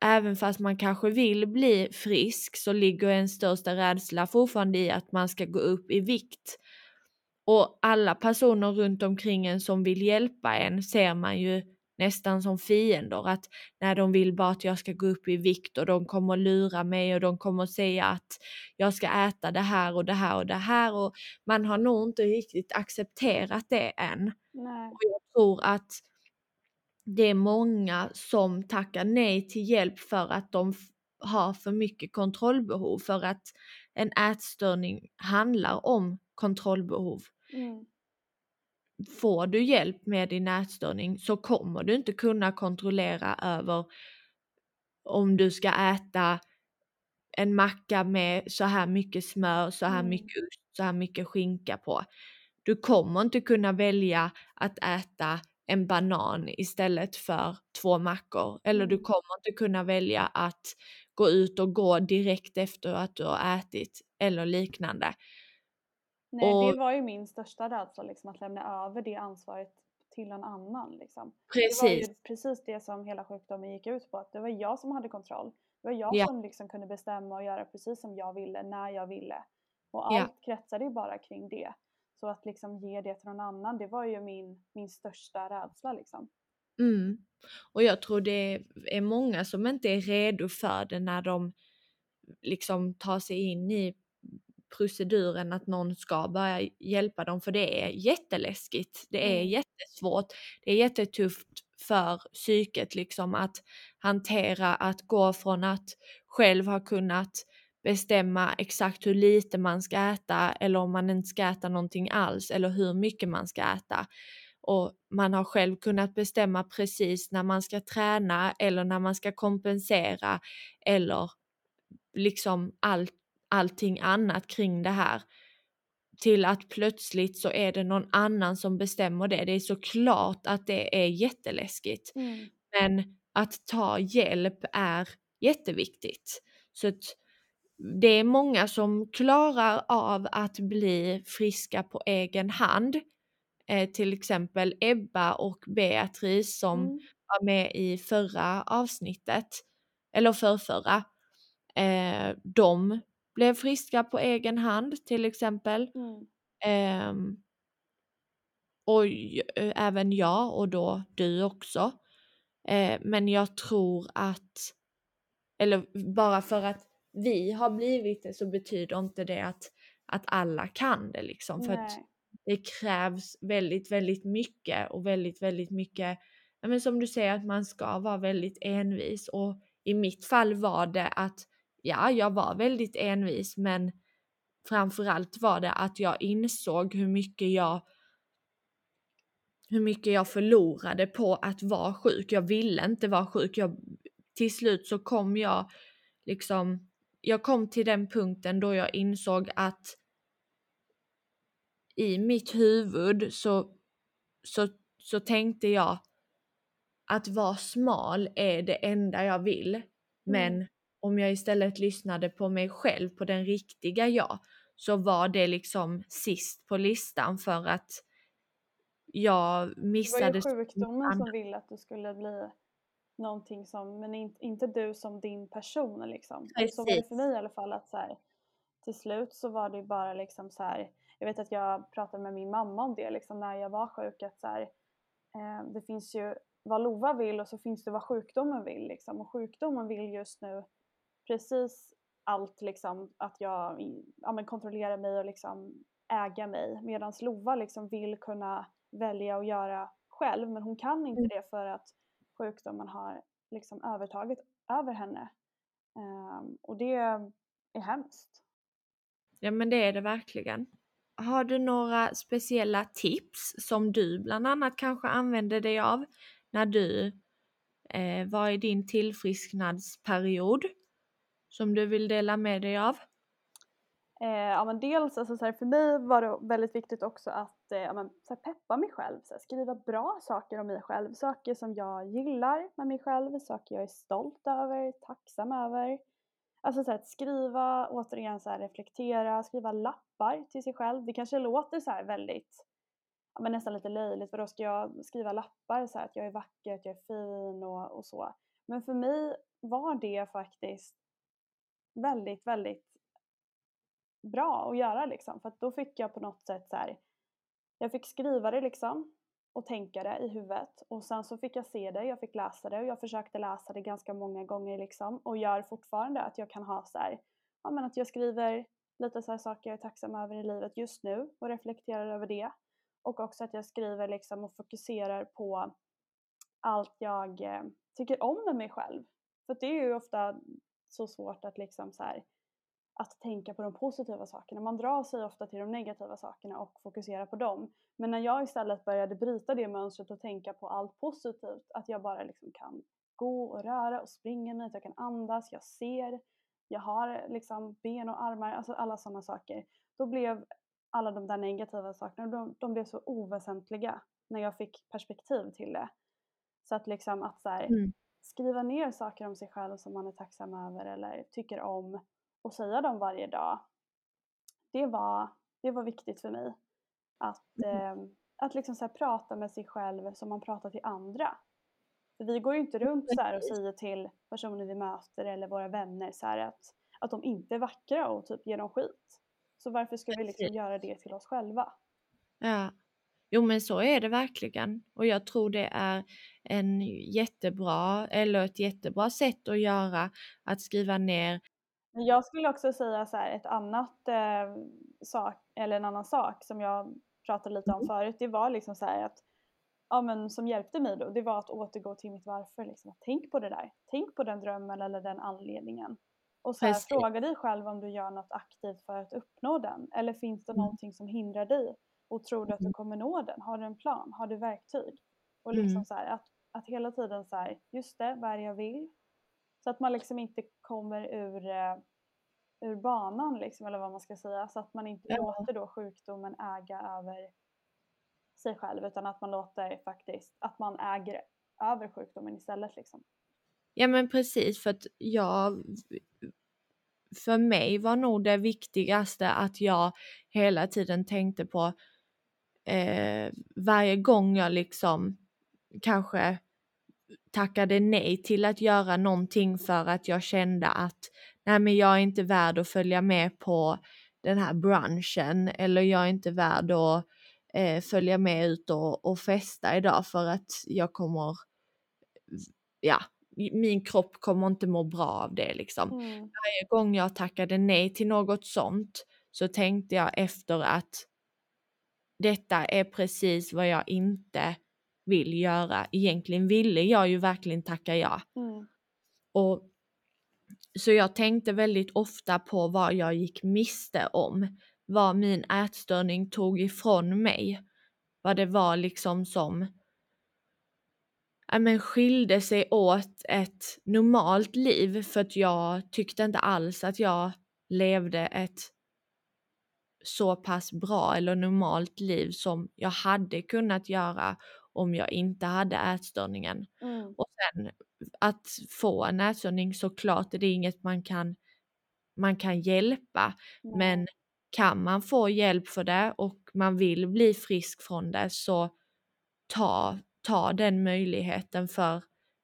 Speaker 2: Även fast man kanske vill bli frisk så ligger en största rädsla fortfarande i att man ska gå upp i vikt. Och alla personer runt omkring en som vill hjälpa en ser man ju nästan som fiender. Att när de vill bara att jag ska gå upp i vikt och de kommer lura mig och de kommer säga att jag ska äta det här och det här och det här och man har nog inte riktigt accepterat det än.
Speaker 3: Nej.
Speaker 2: Och jag tror att det är många som tackar nej till hjälp för att de har för mycket kontrollbehov för att en ätstörning handlar om kontrollbehov.
Speaker 3: Mm.
Speaker 2: Får du hjälp med din ätstörning så kommer du inte kunna kontrollera över om du ska äta en macka med så här mycket smör, så här
Speaker 3: Mm.
Speaker 2: mycket ost, så här mycket skinka på. Du kommer inte kunna välja att äta en banan istället för två mackor. Eller du
Speaker 3: Mm.
Speaker 2: kommer inte kunna välja att gå ut och gå direkt efter att du har ätit eller liknande.
Speaker 3: Nej,
Speaker 2: Och-
Speaker 3: det var ju min största rädsla, liksom, att lämna över det ansvaret till en annan. Liksom. Det var ju
Speaker 2: Precis.
Speaker 3: precis det som hela sjukdomen gick ut på, att det var jag som hade kontroll. Det var jag
Speaker 2: Ja.
Speaker 3: som liksom kunde bestämma och göra precis som jag ville, när jag ville. Och
Speaker 2: Ja.
Speaker 3: allt kretsade ju bara kring det. Så att liksom ge det till någon annan, det var ju min, min största rädsla. Liksom.
Speaker 2: Mm. Och jag tror det är många som inte är redo för det när de liksom tar sig in i proceduren att någon ska börja hjälpa dem för det är jätteläskigt. Det är
Speaker 3: Mm.
Speaker 2: jättesvårt. Det är jättetufft för psyket liksom att hantera att gå från att själv ha kunnat bestämma exakt hur lite man ska äta eller om man inte ska äta någonting alls eller hur mycket man ska äta. Och man har själv kunnat bestämma precis när man ska träna eller när man ska kompensera eller liksom all, allting annat kring det här till att plötsligt så är det någon annan som bestämmer det. Det är såklart att det är jätteläskigt.
Speaker 3: Mm.
Speaker 2: Men att ta hjälp är jätteviktigt. Så det är många som klarar av att bli friska på egen hand. Eh, till exempel Ebba och Beatrice som
Speaker 3: Mm.
Speaker 2: var med i förra avsnittet, eller förrförra. Eh, de blev friska på egen hand till exempel.
Speaker 3: Mm.
Speaker 2: Ehm, och även jag och då du också. Eh, men jag tror att, eller bara för att vi har blivit det så betyder inte det att, att alla kan det liksom. För att det krävs väldigt, väldigt mycket och väldigt, väldigt mycket, men som du säger att man ska vara väldigt envis och i mitt fall var det att ja, jag var väldigt envis men framförallt var det att jag insåg hur mycket jag hur mycket jag förlorade på att vara sjuk. Jag ville inte vara sjuk. Jag, till slut så kom jag liksom, jag kom till den punkten då jag insåg att i mitt huvud så, så, så tänkte jag att vara smal är det enda jag vill. Men om jag istället lyssnade på mig själv, på den riktiga jag, så var det liksom sist på listan för att jag
Speaker 3: Det var ju
Speaker 2: missade
Speaker 3: sjukdomen som ville att du skulle bli någonting som, men in, inte du som din person liksom. Eller Så var det för
Speaker 2: Precis.
Speaker 3: mig i alla fall att så här, till slut så var det bara liksom så här, jag vet att jag pratade med min mamma om det liksom när jag var sjuk att så här, eh, det finns ju vad Lova vill och så finns det vad sjukdomen vill liksom och sjukdomen vill just nu precis allt liksom att jag ja, men kontrollerar mig och liksom äga mig medan Lova liksom vill kunna välja och göra själv men hon kan inte
Speaker 2: Mm.
Speaker 3: det för att sjukdomen har liksom övertaget över henne. Ehm, och det är hemskt.
Speaker 2: Ja men det är det verkligen. Har du några speciella tips som du bland annat kanske använde dig av när du eh, var i din tillfrisknadsperiod som du vill dela med dig av?
Speaker 3: Eh, ja, men dels, alltså, så här, för mig var det väldigt viktigt också att eh, ja, men, så här, peppa mig själv, så här, skriva bra saker om mig själv, saker som jag gillar med mig själv, saker jag är stolt över, tacksam över. Alltså så här, att skriva, återigen så här, reflektera, skriva lappar till sig själv. Det kanske låter så här väldigt, ja, men nästan lite löjligt, för då ska jag skriva lappar så här, att jag är vacker, att jag är fin och, och så. Men för mig var det faktiskt väldigt, väldigt bra att göra liksom. För att då fick jag på något sätt så här, jag fick skriva det liksom och tänka det i huvudet och sen så fick jag se det, jag fick läsa det och jag försökte läsa det ganska många gånger liksom och gör fortfarande att jag kan ha så här, ja men att jag skriver lite så här saker jag är tacksam över i livet just nu och reflekterar över det och också att jag skriver liksom och fokuserar på allt jag eh, tycker om med mig själv. För att det är ju ofta så svårt att liksom så här att tänka på de positiva sakerna. Man drar sig ofta till de negativa sakerna och fokuserar på dem. Men när jag istället började bryta det mönstret och tänka på allt positivt, att jag bara liksom kan gå och röra och springa mig, att jag kan andas, jag ser, jag har liksom ben och armar, alltså alla sådana saker. Då blev alla de där negativa sakerna, de, de blev så oväsentliga när jag fick perspektiv till det. Så att liksom att så här,
Speaker 2: Mm
Speaker 3: skriva ner saker om sig själv som man är tacksam över eller tycker om och säga dem varje dag. Det var, det var viktigt för mig. Att, eh, att liksom så prata med sig själv som man pratar till andra. För vi går ju inte runt så här och säger till personer vi möter eller våra vänner så att, att de inte är vackra och typ ger dem skit. Så varför ska vi liksom göra det till oss själva?
Speaker 2: Ja. Jo men så är det verkligen och jag tror det är en jättebra eller ett jättebra sätt att göra att skriva ner
Speaker 3: jag skulle också säga så här, ett annat eh, sak, eller en annan sak som jag pratade lite om
Speaker 2: Mm.
Speaker 3: förut, det var liksom så här att, ja men som hjälpte mig då, det var att återgå till mitt varför. Liksom. Tänk på det där, tänk på den drömmen eller den anledningen. Och så här, fråga dig själv om du gör något aktivt för att uppnå den. Eller finns det
Speaker 2: Mm.
Speaker 3: någonting som hindrar dig? Och tror du att du
Speaker 2: Mm.
Speaker 3: kommer nå den? Har du en plan? Har du verktyg? Och liksom
Speaker 2: Mm.
Speaker 3: så här, att, att hela tiden så här, just det, vad är det jag vill? Så att man liksom inte kommer ur, eh, ur banan liksom, eller vad man ska säga. Så att man inte
Speaker 2: Ja.
Speaker 3: låter då sjukdomen äga över sig själv utan att man låter faktiskt, att man äger över sjukdomen istället liksom.
Speaker 2: Ja men precis för att jag för mig var nog det viktigaste att jag hela tiden tänkte på eh, varje gång jag liksom kanske tackade nej till att göra någonting för att jag kände att nej men jag är inte värd att följa med på den här brunchen eller jag är inte värd att eh, följa med ut och, och festa idag för att jag kommer, ja, min kropp kommer inte må bra av det liksom.
Speaker 3: Mm.
Speaker 2: Varje gång jag tackade nej till något sånt så tänkte jag efter att detta är precis vad jag inte vill göra. Egentligen ville jag ju verkligen tacka ja.
Speaker 3: Mm.
Speaker 2: Och så jag tänkte väldigt ofta på vad jag gick miste om. Vad min ätstörning tog ifrån mig. Vad det var liksom som men skilde sig åt ett normalt liv för att jag tyckte inte alls att jag levde ett så pass bra eller normalt liv som jag hade kunnat göra om jag inte hade ätstörningen.
Speaker 3: Mm.
Speaker 2: Och sen att få en ätstörning såklart är det inget man kan, man kan hjälpa.
Speaker 3: Nej.
Speaker 2: Men kan man få hjälp för det och man vill bli frisk från det så ta, ta den möjligheten för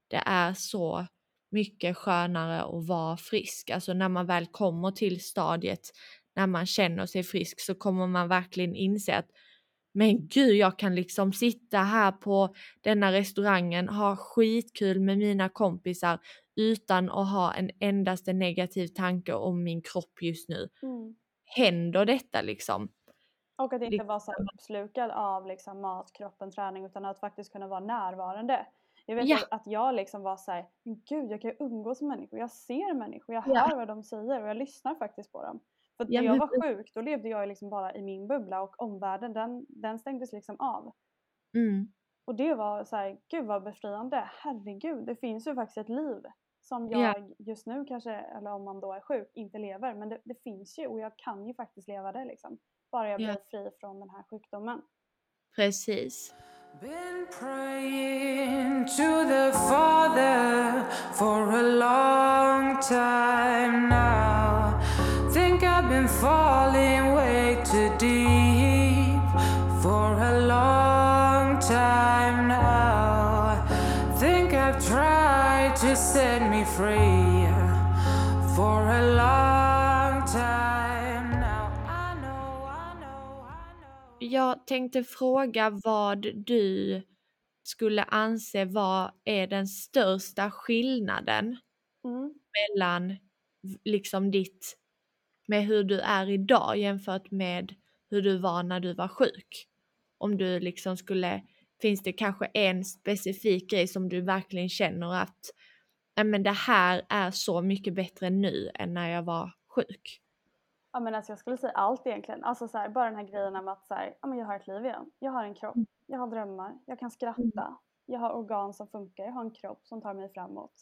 Speaker 2: det är så mycket skönare att vara frisk. Alltså när man väl kommer till stadiet när man känner sig frisk så kommer man verkligen inse att men gud, jag kan liksom sitta här på denna restaurangen, ha skitkul med mina kompisar utan att ha en endaste negativ tanke om min kropp just nu.
Speaker 3: Mm.
Speaker 2: Händer detta liksom?
Speaker 3: Och att inte
Speaker 2: Liksom-
Speaker 3: vara så uppslukad av liksom mat, kroppen, träning utan att faktiskt kunna vara närvarande. Jag vet
Speaker 2: Ja.
Speaker 3: att- jag liksom var så här, gud jag kan umgås med människor, jag ser människor, jag
Speaker 2: Ja.
Speaker 3: hör vad de säger och jag lyssnar faktiskt på dem. För när jag var sjuk då levde jag liksom bara i min bubbla och omvärlden den, den stängdes liksom av.
Speaker 2: Mm.
Speaker 3: Och det var så här, gud vad befriande, herregud det finns ju faktiskt ett liv som
Speaker 2: Ja.
Speaker 3: jag just nu kanske, eller om man då är sjuk, inte lever. Men det, det finns ju och jag kan ju faktiskt leva det liksom. Bara jag
Speaker 2: Ja.
Speaker 3: blir fri från den här sjukdomen.
Speaker 2: Precis.
Speaker 1: Been praying to the Father for a long time now. I've been falling way too deep for a long time now. Think I've tried to set me free for a long time now. I know, I know, I know.
Speaker 2: Jag tänkte fråga vad du skulle anse vad är den största skillnaden
Speaker 3: Mm.
Speaker 2: mellan liksom ditt, med hur du är idag jämfört med hur du var när du var sjuk. Om du liksom skulle, finns det kanske en specifik grej som du verkligen känner att men det här är så mycket bättre nu än när jag var sjuk.
Speaker 3: Ja men alltså jag skulle säga allt egentligen. Alltså så här, bara den här grejen om att så här, ja, men jag har ett liv igen. Jag har en kropp,
Speaker 2: Mm.
Speaker 3: jag har drömmar, jag kan skratta. Jag har organ som funkar, jag har en kropp som tar mig framåt.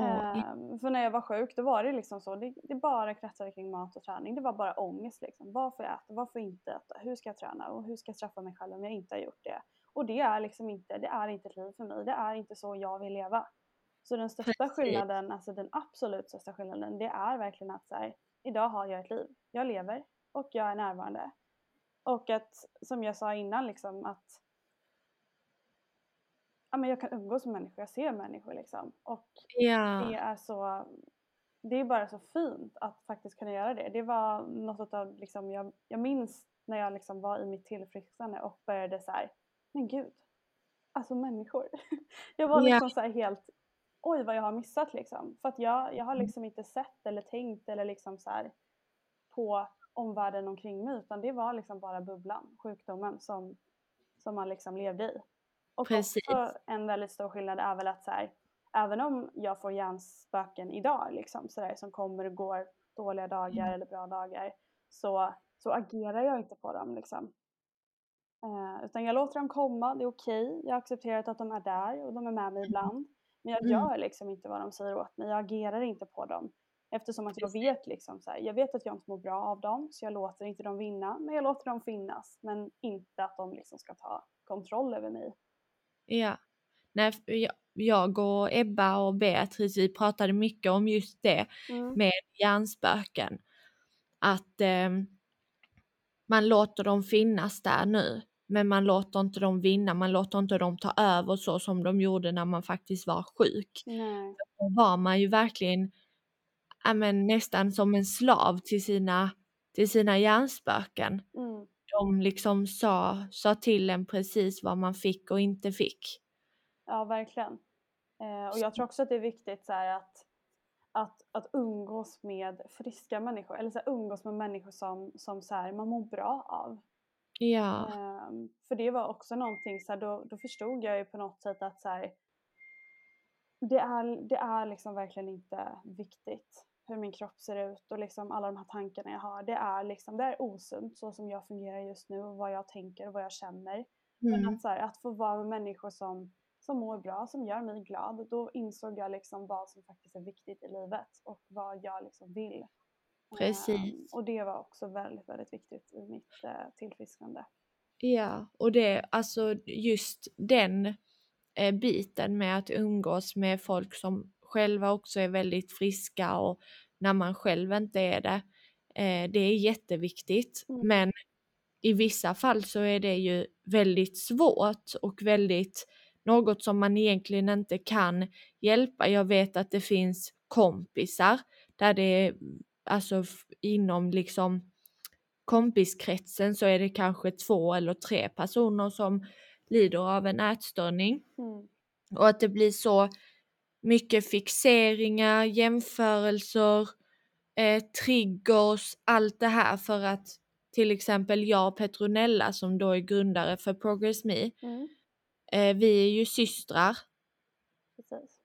Speaker 2: Ja.
Speaker 3: Ehm, för när jag var sjuk då var det liksom så, det, det bara kretsade kring mat och träning. Det var bara ångest liksom. Vad får jag äta, vad får jag inte äta, hur ska jag träna och hur ska jag straffa mig själv om jag inte har gjort det. Och det är liksom inte, det är inte ett liv för mig, det är inte så jag vill leva. Så den största skillnaden, alltså den absolut största skillnaden, det är verkligen att så här, idag har jag ett liv. Jag lever och jag är närvarande. Och att, som jag sa innan, liksom att ja, men jag kan umgås med människor, jag ser människor liksom. Och det
Speaker 2: ja.
Speaker 3: är så det är bara så fint att faktiskt kunna göra det. Det var något av liksom, jag, jag minns när jag liksom var i mitt tillfrisknande och började så här, men gud, alltså människor. (laughs) jag var liksom så här helt, oj vad jag har missat liksom. För att jag, jag har
Speaker 2: Mm.
Speaker 3: liksom inte sett eller tänkt eller liksom så här på omvärlden omkring mig utan det var liksom bara bubblan, sjukdomen som, som man liksom levde i. Och
Speaker 2: Precis.
Speaker 3: också en väldigt stor skillnad är väl att så här, även om jag får hjärnspöken idag liksom sådär som kommer och går dåliga dagar
Speaker 2: Mm.
Speaker 3: eller bra dagar så, så agerar jag inte på dem liksom. Eh, utan jag låter dem komma, det är okej. Jag har accepterat att de är där och de är med mig ibland. Men jag
Speaker 2: Mm.
Speaker 3: gör liksom inte vad de säger åt mig, jag agerar inte på dem. Eftersom att jag vet liksom så här, jag vet att jag inte mår bra av dem så jag låter inte dem vinna. Men jag låter dem finnas. Men inte att de liksom ska ta kontroll över mig.
Speaker 2: Ja. Nej, jag- jag och Ebba och Beatrice, vi pratade mycket om just det
Speaker 3: Mm.
Speaker 2: med hjärnspöken. Att ehm, man låter dem finnas där nu, men man låter inte dem vinna, man låter inte dem ta över så som de gjorde när man faktiskt var sjuk.
Speaker 3: Nej.
Speaker 2: Då var man ju verkligen men, nästan som en slav till sina, till sina hjärnspöken.
Speaker 3: Mm.
Speaker 2: De liksom sa, sa till en precis vad man fick och inte fick.
Speaker 3: Ja, verkligen. Eh, och jag tror också att det är viktigt så här, att, att, att umgås med friska människor. Eller så här, umgås med människor som, som så här, man mår bra av.
Speaker 2: Ja,
Speaker 3: Ehm, för det var också någonting, så här, då, då förstod jag ju på något sätt att så här, det, är, det är liksom verkligen inte viktigt hur min kropp ser ut och liksom alla de här tankarna jag har. Det är, liksom, det är osunt så som jag fungerar just nu och vad jag tänker och vad jag känner. Men
Speaker 2: mm.
Speaker 3: att, så här, att få vara med människor som, som mår bra, som gör mig glad, då insåg jag liksom vad som faktiskt är viktigt i livet och vad jag liksom vill.
Speaker 2: Precis.
Speaker 3: Ehm, och det var också väldigt, väldigt viktigt i mitt eh, tillfrisknande.
Speaker 2: Ja, och det, alltså just den eh, biten med att umgås med folk som själva också är väldigt friska och när man själv inte är det. Eh, det är jätteviktigt,
Speaker 3: Mm.
Speaker 2: men i vissa fall så är det ju väldigt svårt och väldigt något som man egentligen inte kan hjälpa. Jag vet att det finns kompisar där det är alltså inom liksom kompiskretsen så är det kanske två eller tre personer som lider av en ätstörning
Speaker 3: Mm.
Speaker 2: och att det blir så mycket fixeringar, jämförelser, eh, triggers, allt det här för att till exempel jag och Petronella som då är grundare för Progress Me,
Speaker 3: Mm.
Speaker 2: eh, vi är ju systrar
Speaker 3: Precis.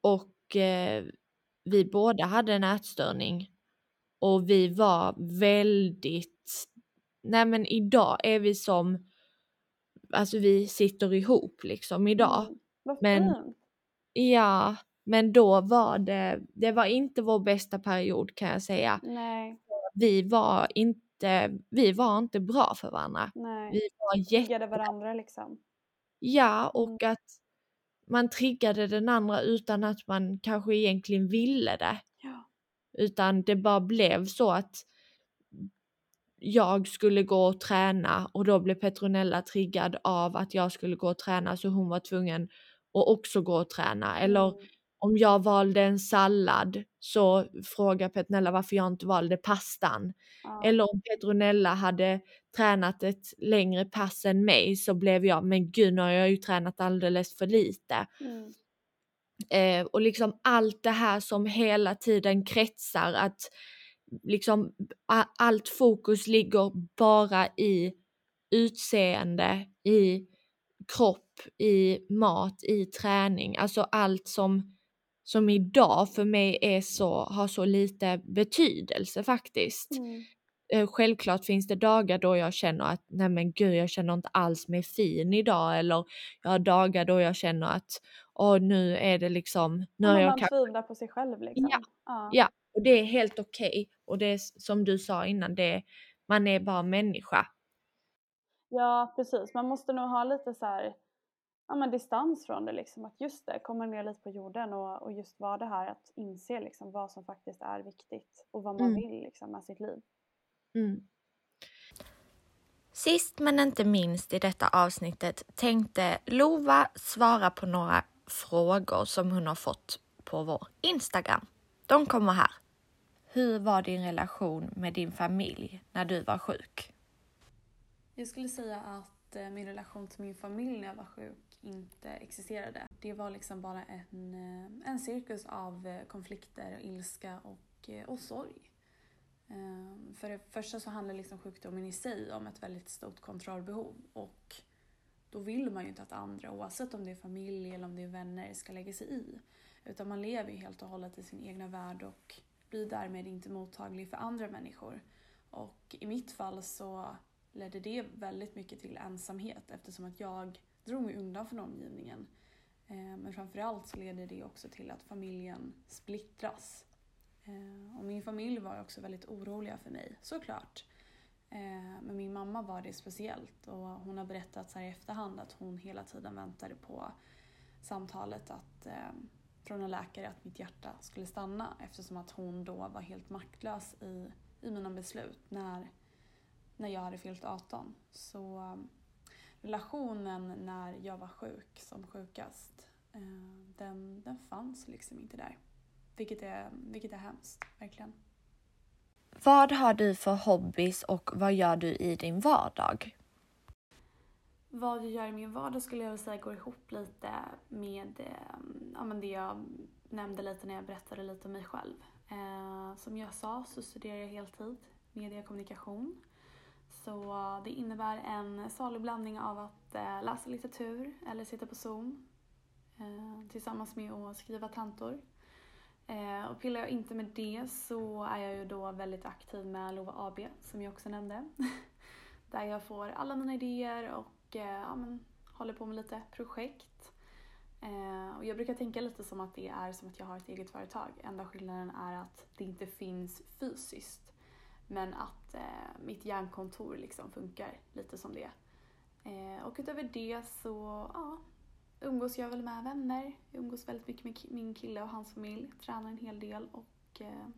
Speaker 2: och eh, vi båda hade en ätstörning och vi var väldigt, nej men idag är vi som, alltså vi sitter ihop liksom idag.
Speaker 3: Mm.
Speaker 2: Men-. Ja, men då var det, det var inte vår bästa period kan jag säga.
Speaker 3: Nej,
Speaker 2: Vi var inte, vi var inte bra för varandra.
Speaker 3: nej.
Speaker 2: Vi var
Speaker 3: Triggade
Speaker 2: jätte,
Speaker 3: varandra liksom.
Speaker 2: ja
Speaker 3: Mm.
Speaker 2: och att man triggade den andra utan att man kanske egentligen ville det.
Speaker 3: Ja.
Speaker 2: Utan det bara blev så att jag skulle gå och träna och då blev Petronella triggad av att jag skulle gå och träna så hon var tvungen att också gå och träna. Eller
Speaker 3: Mm.
Speaker 2: om jag valde en sallad så frågar Petronella varför jag inte valde pastan.
Speaker 3: Ja.
Speaker 2: Eller om Petronella hade tränat ett längre pass än mig så blev jag, men gud nu har jag ju tränat alldeles för lite.
Speaker 3: Mm.
Speaker 2: Eh, och liksom allt det här som hela tiden kretsar att liksom allt fokus ligger bara i utseende, i kropp, i mat, i träning. Alltså allt som, som idag för mig är så, har så lite betydelse faktiskt.
Speaker 3: Mm.
Speaker 2: Eh, självklart finns det dagar då jag känner att nej men gud jag känner inte alls mig fin idag eller jag har dagar då jag känner att åh nu är det liksom, nu har jag
Speaker 3: man tvivlar på sig själv liksom.
Speaker 2: Ja.
Speaker 3: Ja.
Speaker 2: Ja. och det är helt okej och det är som du sa innan, det man är bara människa.
Speaker 3: Ja, precis. Man måste nog ha lite så här, ja, men distans från det. Liksom. Att just det, komma ner lite på jorden och, och just vara det här att inse liksom, vad som faktiskt är viktigt och vad man
Speaker 2: Mm.
Speaker 3: vill liksom, med sitt liv.
Speaker 2: Mm.
Speaker 4: Sist men inte minst i detta avsnittet tänkte Lova svara på några frågor som hon har fått på vår Instagram. De kommer här. Hur var din relation med din familj när du var sjuk?
Speaker 5: Jag skulle säga att eh, min relation till min familj när jag var sjuk inte existerade. Det var liksom bara en, eh, en cirkus av eh, konflikter, ilska och, och sorg. Ehm, för det första så handlar liksom sjukdomen i sig om ett väldigt stort kontrollbehov och då vill man ju inte att andra, oavsett om det är familj eller om det är vänner, ska lägga sig i.
Speaker 3: Utan man lever ju helt och hållet i sin egna värld och blir därmed inte mottaglig för andra människor. Och i mitt fall så ledde det väldigt mycket till ensamhet eftersom att jag drog mig undan från omgivningen. Eh, men framförallt så leder det också till att familjen splittras. Eh, och min familj var också väldigt oroliga för mig, såklart. Eh, men min mamma var det speciellt och hon har berättat så här i efterhand att hon hela tiden väntade på samtalet att, från en läkare att mitt hjärta skulle stanna eftersom att hon då var helt maktlös i, i mina beslut när, när jag hade fyllt 18. Så relationen när jag var sjuk som sjukast, eh, den, den fanns liksom inte där. Vilket är, vilket är hemskt, verkligen.
Speaker 2: Vad har du för hobbys och vad gör du i din vardag?
Speaker 3: Vad jag gör i min vardag skulle jag säga går ihop lite med eh, ja, men det jag nämnde lite när jag berättade lite om mig själv. Eh, som jag sa så studerar jag heltid media och kommunikation. Så det innebär en salig blandning av att eh, läsa litteratur eller sitta på Zoom eh, tillsammans med att skriva tantor. Eh, och pillar jag inte med det så är jag ju då väldigt aktiv med Lova AB som jag också nämnde. (laughs) Där jag får alla mina idéer och ja, men, håller på med lite projekt. och jag brukar tänka lite som att det är som att jag har ett eget företag. Enda skillnaden är att det inte finns fysiskt. Men att eh, mitt hjärnkontor liksom funkar lite som det. Eh, och utöver det så ja, umgås jag väl med vänner. Jag umgås väldigt mycket med min kille och hans familj. Tränar en hel del och eh,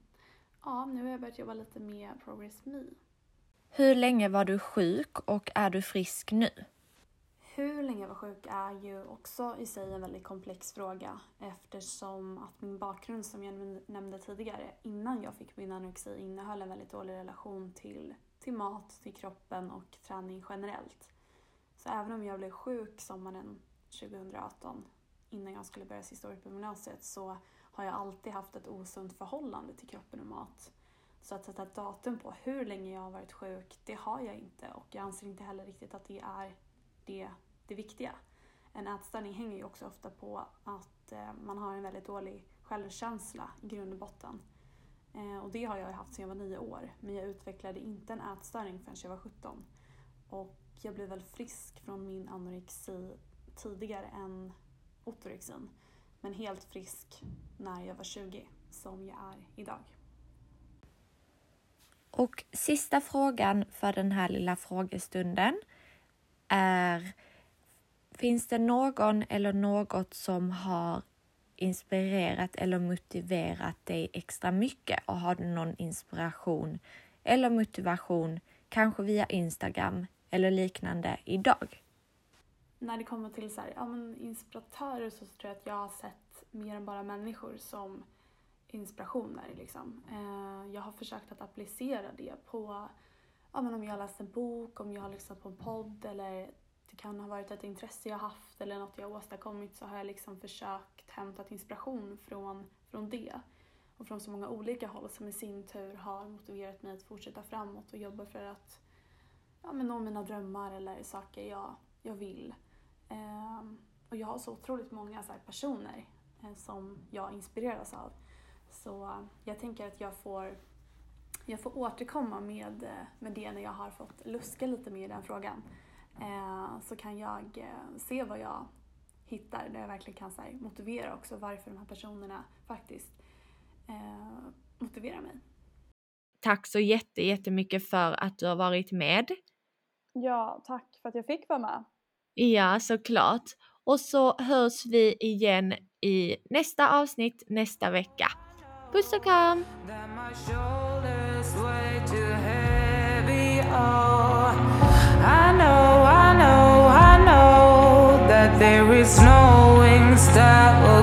Speaker 3: ja, nu har jag börjat jobba lite med Progress Me.
Speaker 2: Hur länge var du sjuk och är du frisk nu?
Speaker 3: Hur länge jag var sjuk är ju också i sig en väldigt komplex fråga eftersom att min bakgrund som jag nämnde tidigare innan jag fick min anorexi innehöll en väldigt dålig relation till, till mat, till kroppen och träning generellt. Så även om jag blev sjuk sommaren 2018 innan jag skulle börja sista året på gymnasiet så har jag alltid haft ett osunt förhållande till kroppen och mat. Så att sätta ett datum på hur länge jag har varit sjuk, det har jag inte och jag anser inte heller riktigt att det är det, det viktiga. En ätstörning hänger ju också ofta på att eh, man har en väldigt dålig självkänsla i grund och botten. Eh, och det har jag haft sedan jag var nio år, men jag utvecklade inte en ätstörning förrän jag var 17. Och jag blev väl frisk från min anorexi tidigare än ortorexin. Men helt frisk när jag var 20, som jag är idag.
Speaker 2: Och sista frågan för den här lilla frågestunden är Finns det någon eller något som har inspirerat eller motiverat dig extra mycket och har du någon inspiration eller motivation, kanske via Instagram eller liknande idag?
Speaker 3: När det kommer till så här, ja, men inspiratörer så tror jag att jag har sett mer än bara människor som inspirationer. Liksom. Eh, jag har försökt att applicera det på ja, men om jag har läst en bok, om jag har lyssnat på en podd eller det kan ha varit ett intresse jag haft eller något jag åstadkommit så har jag liksom försökt hämta inspiration från, från det. Och från så många olika håll som i sin tur har motiverat mig att fortsätta framåt och jobba för att ja, men nå mina drömmar eller saker jag, jag vill. Ehm, och jag har så otroligt många så personer eh, som jag inspireras av. Så jag tänker att jag får jag får återkomma med, eh, med det när jag har fått luska lite mer i den frågan. Eh, så kan jag eh, se vad jag hittar där jag verkligen kan här, motivera också varför de här personerna faktiskt eh, motiverar mig.
Speaker 1: Tack så jätte, jättemycket för att du har varit med.
Speaker 6: Ja, tack för att jag fick vara med.
Speaker 1: Ja, såklart. Och så hörs vi igen i nästa avsnitt nästa vecka. Puss och kram! I know, I know, I know that there is no wings that will